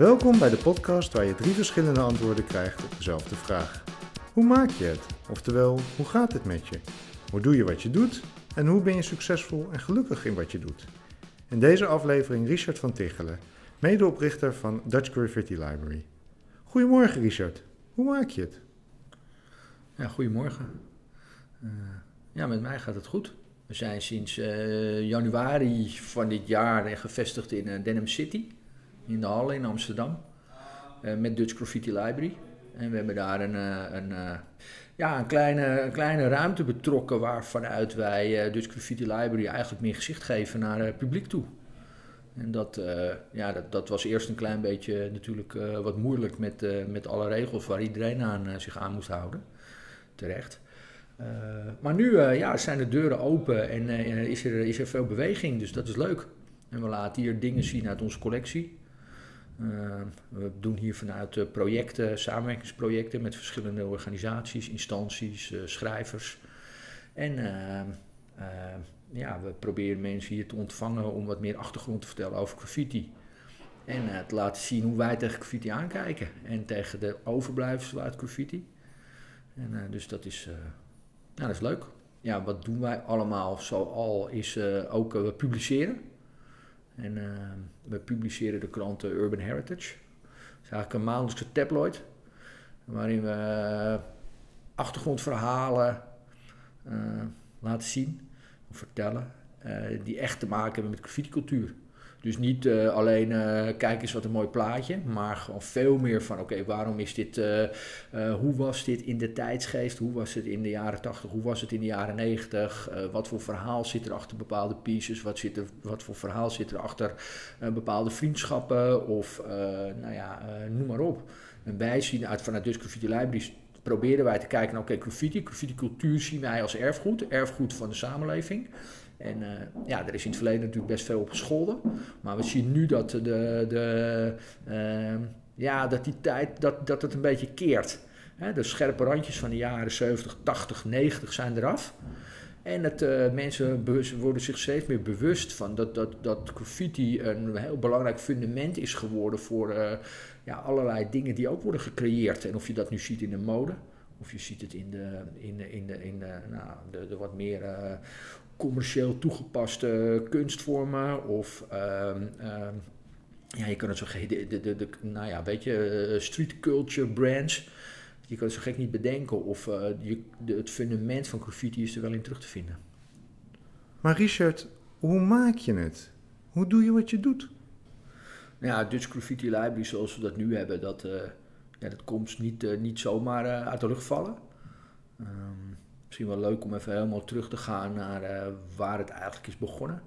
Welkom bij de podcast waar je drie verschillende antwoorden krijgt op dezelfde vraag. Hoe maak je het? Oftewel, hoe gaat het met je? Hoe doe je wat je doet? En hoe ben je succesvol en gelukkig in wat je doet? In deze aflevering Richard van Tichelen, medeoprichter van Dutch Graffiti Library. Goedemorgen Richard, hoe maak je het? Ja, goedemorgen. Uh, ja, met mij gaat het goed. We zijn sinds uh, januari van dit jaar gevestigd in Denham City, in de Halle in Amsterdam, met Dutch Graffiti Library. En we hebben daar een, een, ja, een, kleine, kleine ruimte betrokken waar vanuit wij Dutch Graffiti Library eigenlijk meer gezicht geven naar het publiek toe. En dat, ja, dat, dat, was eerst een klein beetje natuurlijk wat moeilijk met, met alle regels waar iedereen aan, zich aan moest houden. Terecht. Maar nu ja, zijn de deuren open en is, er, is er veel beweging, dus dat is leuk. En we laten hier dingen zien uit onze collectie. We doen hier vanuit projecten, samenwerkingsprojecten met verschillende organisaties, instanties, schrijvers. En ja, we proberen mensen hier te ontvangen om wat meer achtergrond te vertellen over graffiti. En te laten zien hoe wij tegen graffiti aankijken en tegen de overblijfselen uit graffiti. En, dus dat is nou, dat is leuk. Ja, wat doen wij allemaal zoal is ook we publiceren. En uh, we publiceren de krant Urban Heritage. Dat is eigenlijk een maandelijkse tabloid. Waarin we achtergrondverhalen laten zien of vertellen. die echt te maken hebben met graffiti-cultuur. Dus niet uh, alleen uh, kijk eens wat een mooi plaatje, maar gewoon veel meer van oké, waarom is dit, uh, hoe was dit in de tijdsgeest, hoe was het in de jaren 80, hoe was het in de jaren 90, wat voor verhaal zit er achter bepaalde pieces, wat, zit er, wat voor verhaal zit er achter bepaalde vriendschappen? Of nou ja, noem maar op. En wij zien uit vanuit Dus Graffiti Libraries proberen wij te kijken naar oké, okay, graffiti, graffiti cultuur zien wij als erfgoed, erfgoed van de samenleving. En uh, ja, er is in het verleden natuurlijk best veel op gescholden. Maar we zien nu dat, de, de, uh, ja, dat die tijd dat, dat het een beetje keert. De scherpe randjes van de jaren 70, 80, 90 zijn eraf. En het, uh, mensen worden zich steeds meer bewust van dat, dat, dat graffiti een heel belangrijk fundament is geworden voor ja, allerlei dingen die ook worden gecreëerd. En of je dat nu ziet in de mode, of je ziet het in de, in de, in de, in de, nou, de, de wat meer commercieel toegepaste kunstvormen of um, um, ja, je kan het zo de, de, de, de, nou ja, weet je, eh, street culture brands. Je kan het zo gek niet bedenken of uh, je, de, het fundament van graffiti is er wel in terug te vinden. Maar Richard, hoe maak je het? Hoe doe je wat je doet? Nou ja, Dutch Graffiti Library zoals we dat nu hebben, dat, uh, ja, dat komt niet, niet zomaar uit de lucht vallen. Um, misschien wel leuk om even helemaal terug te gaan naar uh, waar het eigenlijk is begonnen.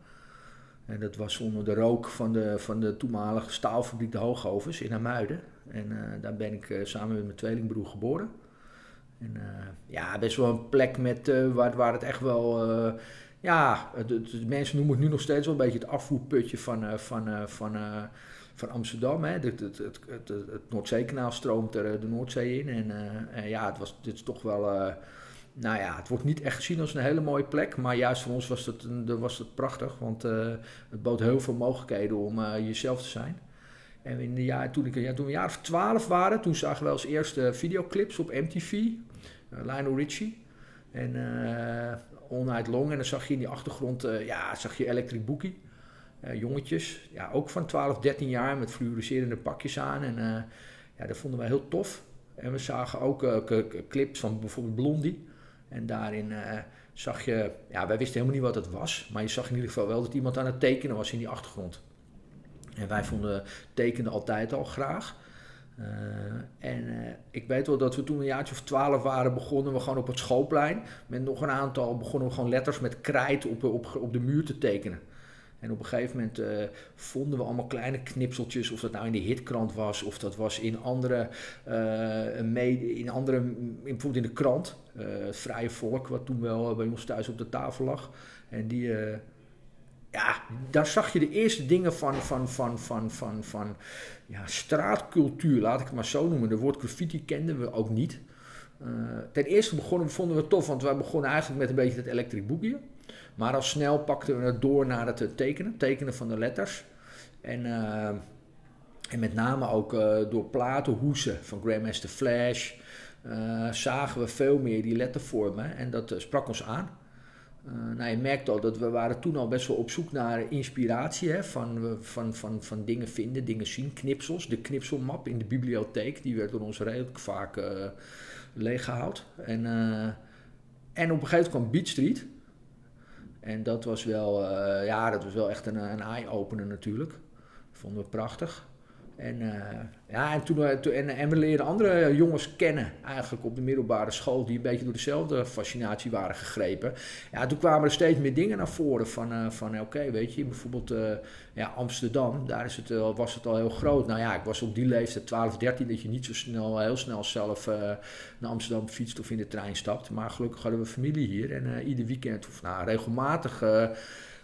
En dat was onder de rook van de, van de toenmalige staalfabriek De Hoogovens in Amuiden. En uh, daar ben ik uh, samen met mijn tweelingbroer geboren. En ja, best wel een plek met, waar, waar het echt wel... ja, de, mensen noemen het nu nog steeds wel een beetje het afvoerputje van, van, van, van Amsterdam. Hè. Het, het, het, het, Noordzeekanaal stroomt er de Noordzee in. En, en ja, het was dit is toch wel nou ja, het wordt niet echt gezien als een hele mooie plek. Maar juist voor ons was het, was het prachtig. Want uh, het bood heel veel mogelijkheden om uh, jezelf te zijn. En in de jaar, toen, ik, ja, toen we jaar of twaalf waren, toen zagen we als eerste videoclips op MTV. Uh, eh, Lionel Richie. En All Night Long. En dan zag je in die achtergrond, ja, zag je Electric Boogie. jongetjes, ja, ook van 12, 13 jaar met fluoriserende pakjes aan. En ja, dat vonden wij heel tof. En we zagen ook clips van bijvoorbeeld Blondie. En daarin uh, zag je, ja, wij wisten helemaal niet wat het was, maar je zag in ieder geval wel dat iemand aan het tekenen was in die achtergrond. En wij vonden tekenen altijd al graag. Uh, en uh, ik weet wel dat we toen een jaartje of twaalf waren, begonnen we gewoon op het schoolplein. Met nog een aantal begonnen we gewoon letters met krijt op, op de muur te tekenen. En op een gegeven moment uh, vonden we allemaal kleine knipseltjes, of dat nou in de hitkrant was, of dat was in andere, uh, mede, in andere in, bijvoorbeeld in de krant, het Vrije Volk, wat toen wel bij ons thuis op de tafel lag. En die, ja, daar zag je de eerste dingen van, van, van, van, van, van ja, straatcultuur, laat ik het maar zo noemen. De woord graffiti kenden we ook niet. ten eerste begonnen, vonden we het tof, want wij begonnen eigenlijk met een beetje het electric boekje. Maar al snel pakten we het door naar het tekenen, tekenen van de letters. En uh, En met name ook door platenhoesen van Grandmaster Flash zagen we veel meer die lettervormen en dat sprak ons aan. Nou, je merkt al dat we waren toen al best wel op zoek naar inspiratie hè, van, van, van, van dingen vinden, dingen zien, knipsels. De knipselmap in de bibliotheek, die werd door ons redelijk vaak leeggehaald. En, en op een gegeven moment kwam Beat Street. En dat was wel, ja, dat was wel echt een, een eye-opener natuurlijk. Dat vonden we prachtig. En, uh, ja, en, toen, en, en, we leerden andere jongens kennen, eigenlijk op de middelbare school, die een beetje door dezelfde fascinatie waren gegrepen. Ja, toen kwamen er steeds meer dingen naar voren van, uh, van oké, weet je, bijvoorbeeld ja, Amsterdam, daar is het, was het al heel groot. Nou ja, ik was op die leeftijd, 12, 13, dat je niet zo snel, heel snel zelf naar Amsterdam fietst of in de trein stapt. Maar gelukkig hadden we familie hier en ieder weekend, of nou, regelmatig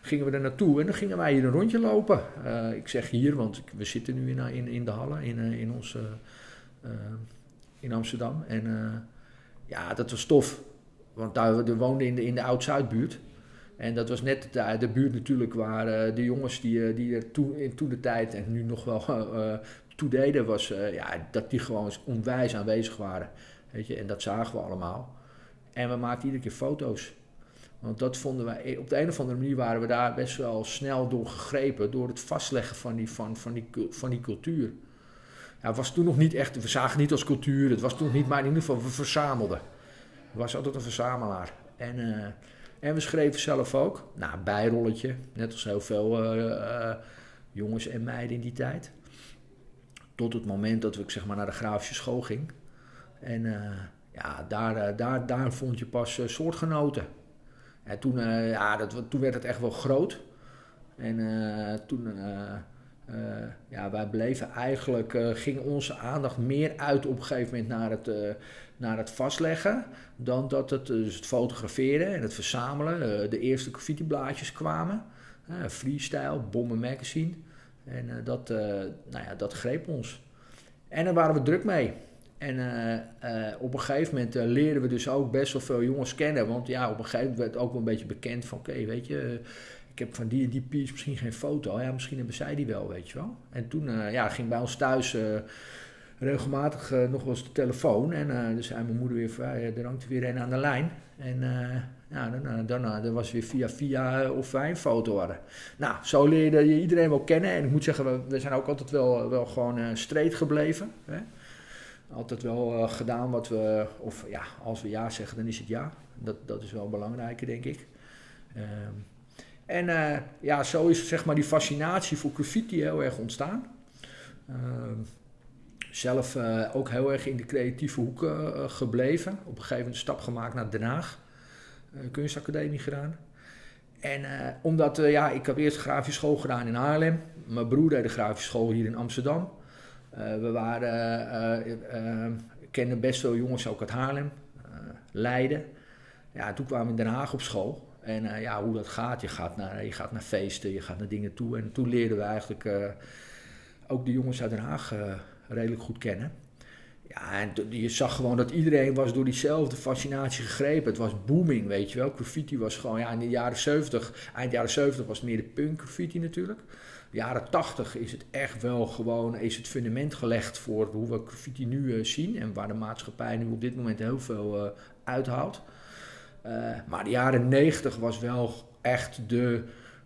gingen we er naartoe en dan gingen wij hier een rondje lopen. Uh, ik zeg hier, want we zitten nu in, in, in de Hallen, in, uh, in, ons, uh, in Amsterdam. En ja, dat was tof. Want daar we woonden in de, in de Oud-Zuidbuurt. En dat was net de, de buurt natuurlijk waar de jongens die, die er toen, in toen de tijd en nu nog wel toe deden, was ja, dat die gewoon onwijs aanwezig waren. Weet je? En dat zagen we allemaal. En we maakten iedere keer foto's. Want dat vonden wij, op de een of andere manier waren we daar best wel snel door gegrepen, door het vastleggen van die, van, van die, van die cultuur. Ja, was toen nog niet echt, we zagen niet als cultuur, het was toen niet, maar in ieder geval, we verzamelden. Er was altijd een verzamelaar. En, uh, en we schreven zelf ook, nou, bijrolletje, net als heel veel uh, jongens en meiden in die tijd. Tot het moment dat ik zeg maar naar de grafische school ging. En ja, daar, daar, daar vond je pas soortgenoten. En toen, uh, ja, dat, toen werd het echt wel groot. En uh, toen, uh, ja, wij bleven eigenlijk, ging onze aandacht meer uit op een gegeven moment naar het, naar het vastleggen. Dan dat het, dus het fotograferen en het verzamelen. de eerste graffitiblaadjes kwamen. freestyle, Bomben Magazine. En dat, nou ja, dat greep ons. En daar waren we druk mee. En uh, uh, op een gegeven moment uh, leerden we dus ook best wel veel jongens kennen. Want ja, op een gegeven moment werd ook wel een beetje bekend van... oké, weet je, ik heb van die en die piece misschien geen foto. Ja, misschien hebben zij die wel, weet je wel. En toen ja, ging bij ons thuis regelmatig nog wel eens de telefoon. En dus zei mijn moeder weer van, er hangt er weer een aan de lijn. En ja, dan, dan, dan was weer via via of wij een foto hadden. Nou, zo leerde je iedereen wel kennen. En ik moet zeggen, we, we zijn ook altijd wel, wel gewoon streed gebleven. Hè? Altijd wel uh, gedaan wat we, of ja, als we ja zeggen, dan is het ja. Dat, dat is wel belangrijker, denk ik. Um, en uh, ja, zo is zeg maar die fascinatie voor graffiti heel erg ontstaan. Um, zelf uh, ook heel erg in de creatieve hoek gebleven. Op een gegeven moment een stap gemaakt naar Den Haag. kunstacademie gedaan. En omdat, ja, ik heb eerst grafische school gedaan in Haarlem. Mijn broer deed de grafische school hier in Amsterdam. Eh, we waren, eh, eh, kenden best veel jongens ook uit Haarlem, Leiden. Ja, toen kwamen we in Den Haag op school. En ja, hoe dat gaat, je gaat, naar, je gaat naar feesten, je gaat naar dingen toe. En toen leerden we eigenlijk ook de jongens uit Den Haag redelijk goed kennen. Ja, en je zag gewoon dat iedereen was door diezelfde fascinatie gegrepen. Het was booming, weet je wel. Graffiti was gewoon, ja, in de jaren 70, eind jaren 70 was het meer de punk graffiti natuurlijk jaren 80 is het echt wel gewoon is het fundament gelegd voor hoe we graffiti nu uh, zien en waar de maatschappij nu op dit moment heel veel uh, uithaalt. Uh, maar de jaren 90 was wel echt de,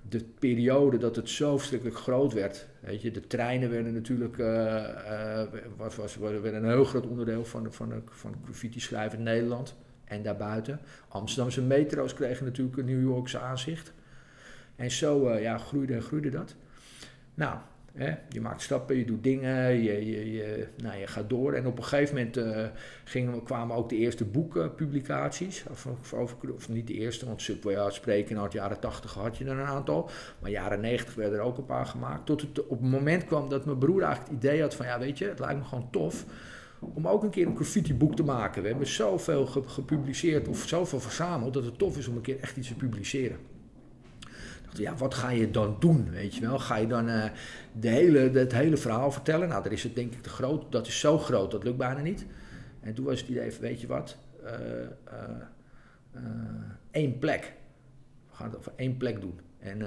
de periode dat het zo verschrikkelijk groot werd. Je, de treinen werden natuurlijk was, was, werden een heel groot onderdeel van, van, van graffiti schrijven in Nederland en daarbuiten. Amsterdamse metro's kregen natuurlijk een New Yorkse aanzicht. En zo ja, groeide en groeide dat. Nou, hè, je maakt stappen, je doet dingen, je, je, je, nou, je gaat door. En op een gegeven moment uh, gingen, kwamen ook de eerste boekenpublicaties. Of, of, of, niet de eerste, want ja, spreken de jaren 80 had je er een aantal. Maar jaren 90 werden er ook een paar gemaakt. Tot het op het moment kwam dat mijn broer eigenlijk het idee had van... ja, weet je, het lijkt me gewoon tof om ook een keer een graffiti-boek te maken. We hebben zoveel gepubliceerd of zoveel verzameld... dat het tof is om een keer echt iets te publiceren ja, wat ga je dan doen, weet je wel? Ga je dan uh, de hele, het hele verhaal vertellen? Nou, daar is het denk ik te groot. Dat is zo groot, dat lukt bijna niet. En toen was het idee weet je wat? Uh, één plek. We gaan het over één plek doen. En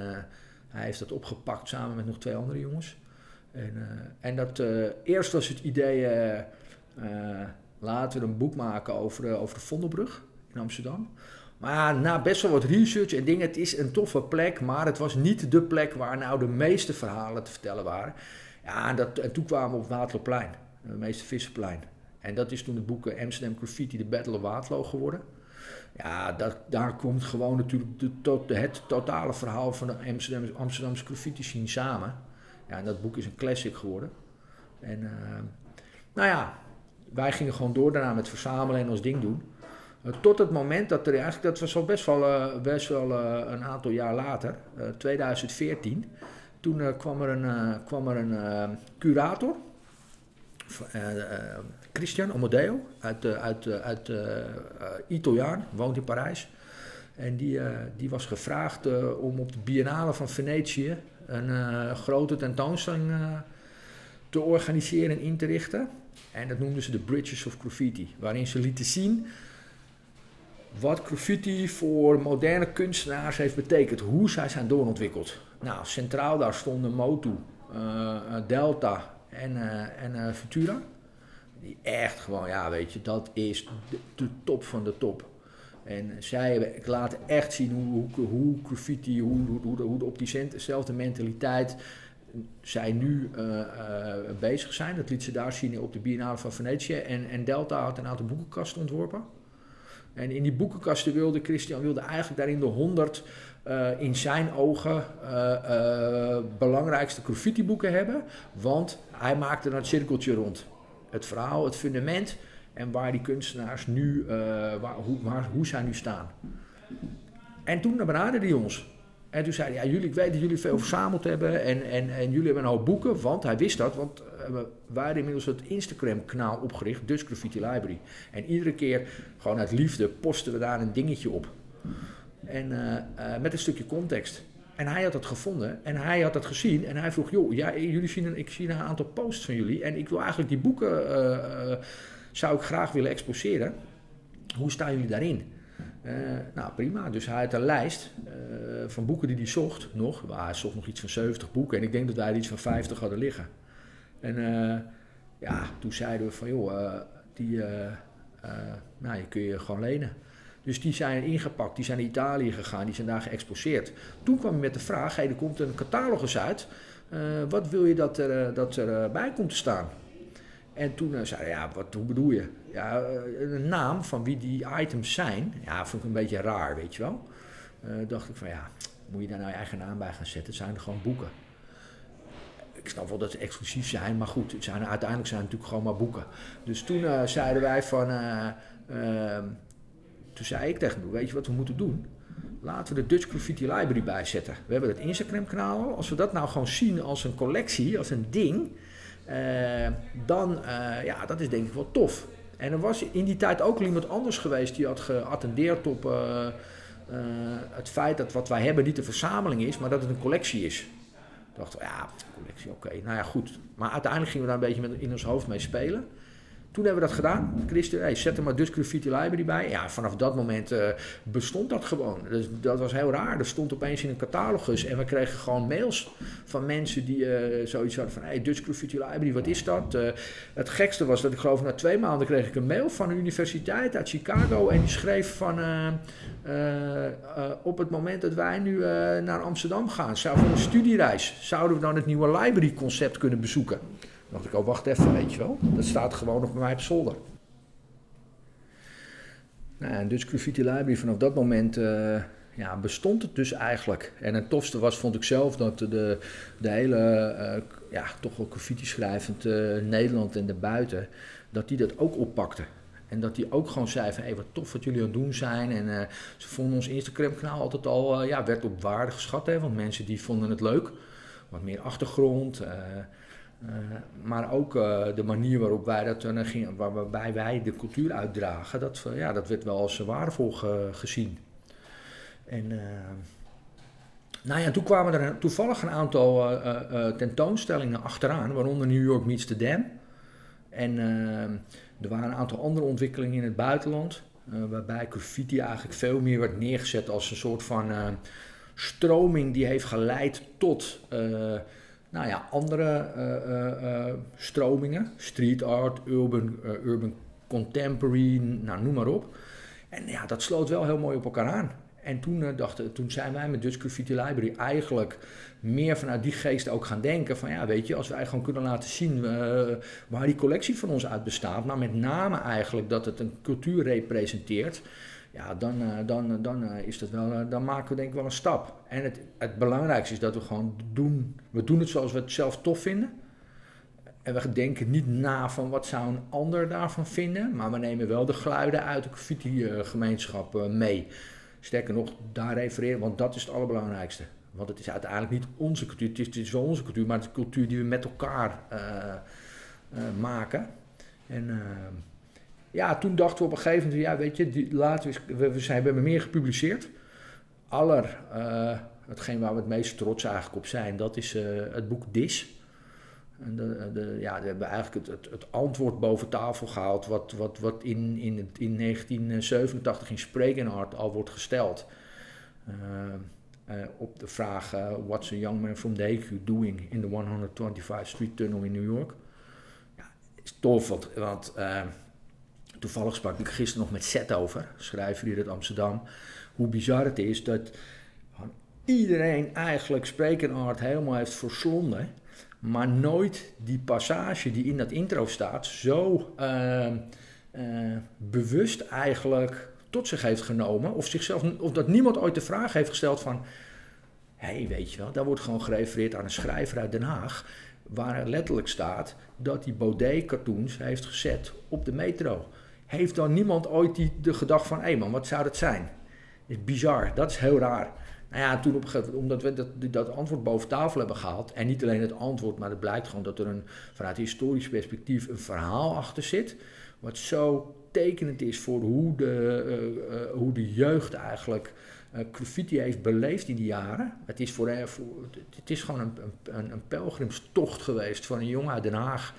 hij heeft dat opgepakt samen met nog twee andere jongens. En, en dat, eerst was het idee, laten we een boek maken over, over de Vondelbrug in Amsterdam. Maar na best wel wat research en dingen, het is een toffe plek, maar het was niet de plek waar nou de meeste verhalen te vertellen waren. Ja, en, dat, en toen kwamen we op Waterloopplein, de meeste Vissenplein. En dat is toen het boek Amsterdam Graffiti, de Battle of Waterloo geworden. Ja, dat, daar komt gewoon natuurlijk de, het totale verhaal van de Amsterdam, Amsterdamse graffiti scene samen. Ja, en dat boek is een classic geworden. En uh, nou ja, wij gingen gewoon door daarna met verzamelen en ons ding doen. Uh, tot het moment dat er eigenlijk, dat was al best wel, uh, best wel een aantal jaar later, 2014. Toen kwam er een, kwam er een curator Christian Amodeo, uit, uit, uit Italiaan, woont in Parijs. En die, die was gevraagd om op de Biennale van Venetië een grote tentoonstelling te organiseren en in te richten. En dat noemden ze de Bridges of Graffiti, waarin ze lieten zien wat graffiti voor moderne kunstenaars heeft betekend, hoe zij zijn doorontwikkeld. Nou, centraal daar stonden Motu, Delta en, en Futura. Die echt gewoon, ja, weet je, dat is de, top van de top. En zij laten echt zien hoe, hoe, hoe graffiti, hoe, hoe, hoe, op diezelfde mentaliteit zij nu bezig zijn. Dat liet ze daar zien op de Biennale van Venetië. En, en Delta had een aantal boekenkasten ontworpen. En in die boekenkasten wilde Christian wilde eigenlijk daarin de 100 uh, eh, in zijn ogen belangrijkste graffiti boeken hebben. Want hij maakte een cirkeltje rond het verhaal, het fundament en waar die kunstenaars nu, waar, hoe, waar, hoe zij nu staan. En toen benaderden die ons. En toen zei hij, ja, jullie, ik weet dat jullie veel verzameld hebben en, en, en jullie hebben een hoop boeken, want hij wist dat, want uh, we waren inmiddels het Instagram-kanaal opgericht, Dutch Graffiti Library. En iedere keer, gewoon uit liefde, posten we daar een dingetje op. En uh, met een stukje context. En hij had het gevonden en hij had het gezien en hij vroeg, joh, ja, jullie zien een, ik zie een aantal posts van jullie en ik wil eigenlijk die boeken, zou ik graag willen exposeren. Hoe staan jullie daarin? Uh, nou, prima. Dus hij had een lijst van boeken die hij zocht nog. hij zocht nog iets van 70 boeken en ik denk dat wij iets van 50 hadden liggen. En ja, toen zeiden we van, joh, die, nou, je kun je gewoon lenen. Dus die zijn ingepakt, die zijn naar Italië gegaan, die zijn daar geëxposeerd. Toen kwam hij met de vraag, er komt een catalogus uit. Wat wil je dat er, dat er bij komt te staan? En toen uh, zei hij, ja, wat, hoe bedoel je? Ja, een naam van wie die items zijn. Ja, vond ik een beetje raar, weet je wel. dacht ik van, ja, moet je daar nou je eigen naam bij gaan zetten? Het zijn er gewoon boeken. Ik snap wel dat ze exclusief zijn, maar goed, het uiteindelijk zijn het natuurlijk gewoon maar boeken. Dus toen zeiden wij van ehm, toen zei ik tegen hem, weet je wat we moeten doen? Laten we de Dutch Graffiti Library bijzetten. We hebben het Instagram-kanaal al. Als we dat nou gewoon zien als een collectie, als een ding, uh, dan, uh, ja, dat is denk ik wel tof. En er was in die tijd ook al iemand anders geweest die had geattendeerd op uh, het feit dat wat wij hebben niet een verzameling is, maar dat het een collectie is. We, ja, collectie, oké, nou ja, goed. Maar uiteindelijk gingen we daar een beetje met, in ons hoofd mee spelen. Toen hebben we dat gedaan. Christen, zet er maar Dutch Graffiti Library bij. Ja, vanaf dat moment uh, bestond dat gewoon. Dus dat was heel raar. Er stond opeens in een catalogus en we kregen gewoon mails van mensen die uh, zoiets hadden van... Dutch Graffiti Library, wat is dat? Uh, het gekste was dat ik geloof na twee maanden kreeg ik een mail van een universiteit uit Chicago. En die schreef van... op het moment dat wij nu naar Amsterdam gaan, zou voor een studiereis, zouden we dan het nieuwe library concept kunnen bezoeken dacht ik, oh wacht even, weet je wel. Dat staat gewoon nog bij mij op zolder. Nou, en dus Graffiti Library vanaf dat moment uh, ja, bestond het dus eigenlijk. En het tofste was, vond ik zelf, dat de, de hele, uh, ja, toch wel graffiti schrijvend uh, Nederland en daarbuiten, dat die dat ook oppakte. En dat die ook gewoon zei van, hé, wat tof wat jullie aan het doen zijn. En ze vonden ons Instagram-kanaal altijd al, ja, werd op waarde geschat. Hè, want mensen die vonden het leuk. Wat meer achtergrond. Uh, maar ook uh, de manier waarop wij dat uh, gingen, waarbij wij de cultuur uitdragen, dat, ja, dat werd wel als waardevol ge, gezien. En nou ja, toen kwamen er toevallig een aantal tentoonstellingen achteraan, waaronder New York Meets the Dam. En er waren een aantal andere ontwikkelingen in het buitenland, waarbij graffiti eigenlijk veel meer werd neergezet als een soort van stroming die heeft geleid tot nou ja, andere stromingen. Street art, urban, urban contemporary, nou, noem maar op. En ja, dat sloot wel heel mooi op elkaar aan. En toen, dachten, toen zijn wij met Dutch Graffiti Library eigenlijk meer vanuit die geest ook gaan denken. Van ja, weet je, als wij gewoon kunnen laten zien waar die collectie van ons uit bestaat. Maar met name eigenlijk dat het een cultuur representeert. Ja, dan, uh, dan, dan, is dat wel, dan maken we denk ik wel een stap. En het, het belangrijkste is dat we gewoon doen. We doen het zoals we het zelf tof vinden. En we denken niet na van wat zou een ander daarvan vinden. Maar we nemen wel de geluiden uit de graffiti-gemeenschap mee. Sterker nog, daar refereren, want dat is het allerbelangrijkste. Want het is uiteindelijk niet onze cultuur, het is, wel onze cultuur, maar het is de cultuur die we met elkaar maken. En uh, ja, toen dachten we op een gegeven moment, ja weet je, die, we, we, zijn, we hebben meer gepubliceerd. Aller, hetgeen waar we het meest trots eigenlijk op zijn, dat is het boek Dis. En de, de, ja, we hebben eigenlijk het, het, antwoord boven tafel gehaald, wat, wat, wat in, in, in 1987 in Sprekenhard al wordt gesteld. Uh, uh, op de vraag: uh, What's a young man from Daegu doing in the 125th Street Tunnel in New York? Ja, is tof, want toevallig sprak ik gisteren nog met Seth over, schrijver hier uit Amsterdam, hoe bizar het is dat iedereen eigenlijk Sprekenhard helemaal heeft verslonden maar nooit die passage die in dat intro staat zo uh, uh, bewust eigenlijk tot zich heeft genomen. Of, zichzelf, of dat niemand ooit de vraag heeft gesteld van... Hé, hey, weet je wel, daar wordt gewoon gerefereerd aan een schrijver uit Den Haag... waar letterlijk staat dat hij Baudet-cartoons heeft gezet op de metro. Heeft dan niemand ooit die, de gedachte van... Hé hey man, wat zou dat zijn? Is bizar, dat is heel raar. Nou ja, toen op omdat we dat, dat antwoord boven tafel hebben gehaald, en niet alleen het antwoord, maar het blijkt gewoon dat er een, vanuit historisch perspectief een verhaal achter zit, wat zo tekenend is voor hoe de, uh, uh, hoe de jeugd eigenlijk uh, graffiti heeft beleefd in die jaren. Het is, voor, voor het is gewoon een, een, een, pelgrimstocht geweest van een jongen uit Den Haag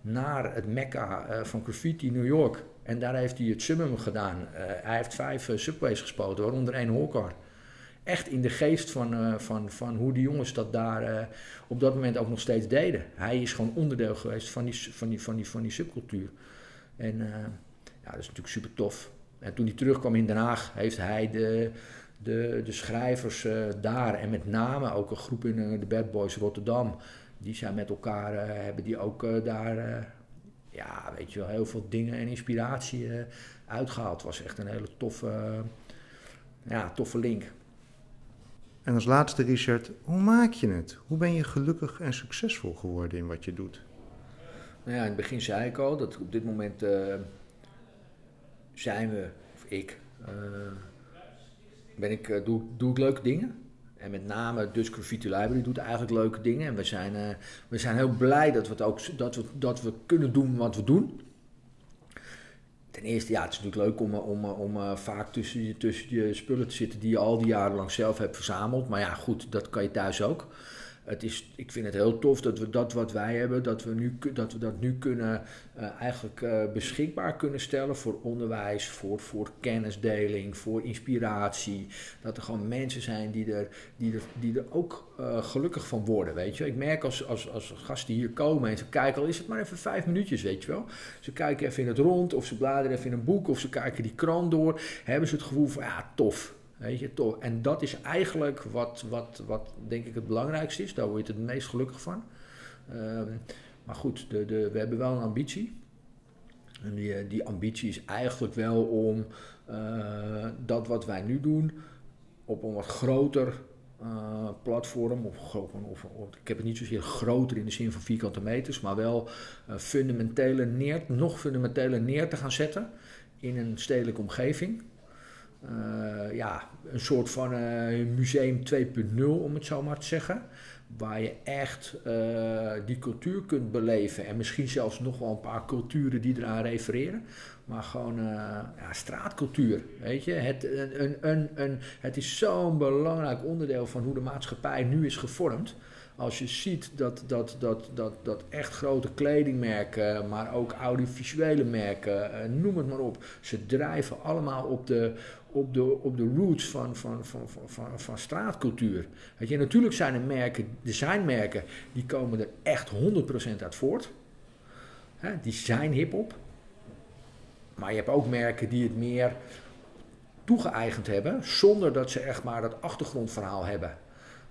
naar het mekka van graffiti New York. En daar heeft hij het summum gedaan. hij heeft vijf subways gespoten, waaronder één holkar echt in de geest van, uh, van, van hoe die jongens dat daar op dat moment ook nog steeds deden. Hij is gewoon onderdeel geweest van die, van die, van die, van die subcultuur. En ja, dat is natuurlijk super tof. En toen hij terugkwam in Den Haag, heeft hij de, de, de schrijvers daar en met name ook een groep in de Bad Boys Rotterdam, die zijn met elkaar, hebben die ook daar, ja, weet je wel, heel veel dingen en inspiratie uitgehaald. Het was echt een hele toffe, ja, toffe link. En als laatste, Richard, hoe maak je het? Hoe ben je gelukkig en succesvol geworden in wat je doet? Nou ja, in het begin zei ik al dat op dit moment uh, zijn we, of ik, uh, ben ik, uh, doe, doe ik leuke dingen. En met name Dutch Graffiti Library doet eigenlijk leuke dingen. En we zijn, we zijn heel blij dat we, ook, dat, we, dat we kunnen doen wat we doen. Ten eerste, ja, het is natuurlijk leuk om, om, om, om vaak tussen je, tussen je spullen te zitten die je al die jaren lang zelf hebt verzameld. Maar ja, goed, dat kan je thuis ook het is, ik vind het heel tof dat we dat wat wij hebben, dat we, nu, dat, we dat nu kunnen uh, eigenlijk uh, beschikbaar kunnen stellen voor onderwijs, voor, voor kennisdeling, voor inspiratie. Dat er gewoon mensen zijn die er, die er, die er ook uh, gelukkig van worden, weet je. Ik merk als, als, als gasten hier komen en ze kijken, al is het maar even vijf minuutjes, weet je wel. Ze kijken even in het rond, of ze bladeren even in een boek, of ze kijken die krant door, hebben ze het gevoel van, ja, tof Weet je, toch. En dat is eigenlijk wat, wat, wat denk ik het belangrijkste is. Daar word je het meest gelukkig van. Uh, maar goed, de, de, we hebben wel een ambitie. En die, eh, die ambitie is eigenlijk wel om uh, dat wat wij nu doen op een wat groter uh, platform, of, of, ik heb het niet zozeer groter in de zin van vierkante meters, maar wel fundamentele neer, nog fundamenteler neer te gaan zetten in een stedelijke omgeving. Uh, ja, een soort van uh, museum 2.0, om het zo maar te zeggen. Waar je echt uh, die cultuur kunt beleven. En misschien zelfs nog wel een paar culturen die eraan refereren. Maar gewoon ja, straatcultuur. Weet je, het, een, een, een, het is zo'n belangrijk onderdeel van hoe de maatschappij nu is gevormd. Als je ziet dat, dat, dat, dat, dat echt grote kledingmerken, maar ook audiovisuele merken, eh, noem het maar op, ze drijven allemaal op de, op de, op de roots van, van, van, van, van, straatcultuur. Weet je, natuurlijk zijn er merken, er zijn merken, die komen er echt 100% uit voort. Die zijn hip-hop. Maar je hebt ook merken die het meer toegeëigend hebben, zonder dat ze echt maar dat achtergrondverhaal hebben.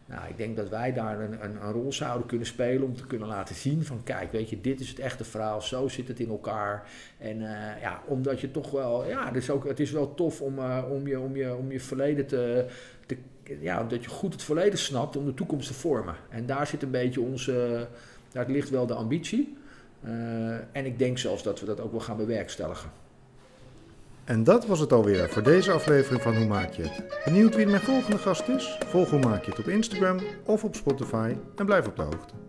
Nou, ik denk dat wij daar een, een, een, rol zouden kunnen spelen om te kunnen laten zien van kijk, weet je, dit is het echte verhaal, zo zit het in elkaar. En uh, ja, omdat je toch wel, ja, het is, ook, het is wel tof om, uh, om, je, om, je, om je verleden te, te, ja, omdat je goed het verleden snapt om de toekomst te vormen. En daar zit een beetje onze, daar ligt wel de ambitie. Uh, en ik denk zelfs dat we dat ook wel gaan bewerkstelligen. En dat was het alweer voor deze aflevering van Hoe Maak je het? Benieuwd wie mijn volgende gast is? Volg Hoe Maak je het op Instagram of op Spotify en blijf op de hoogte.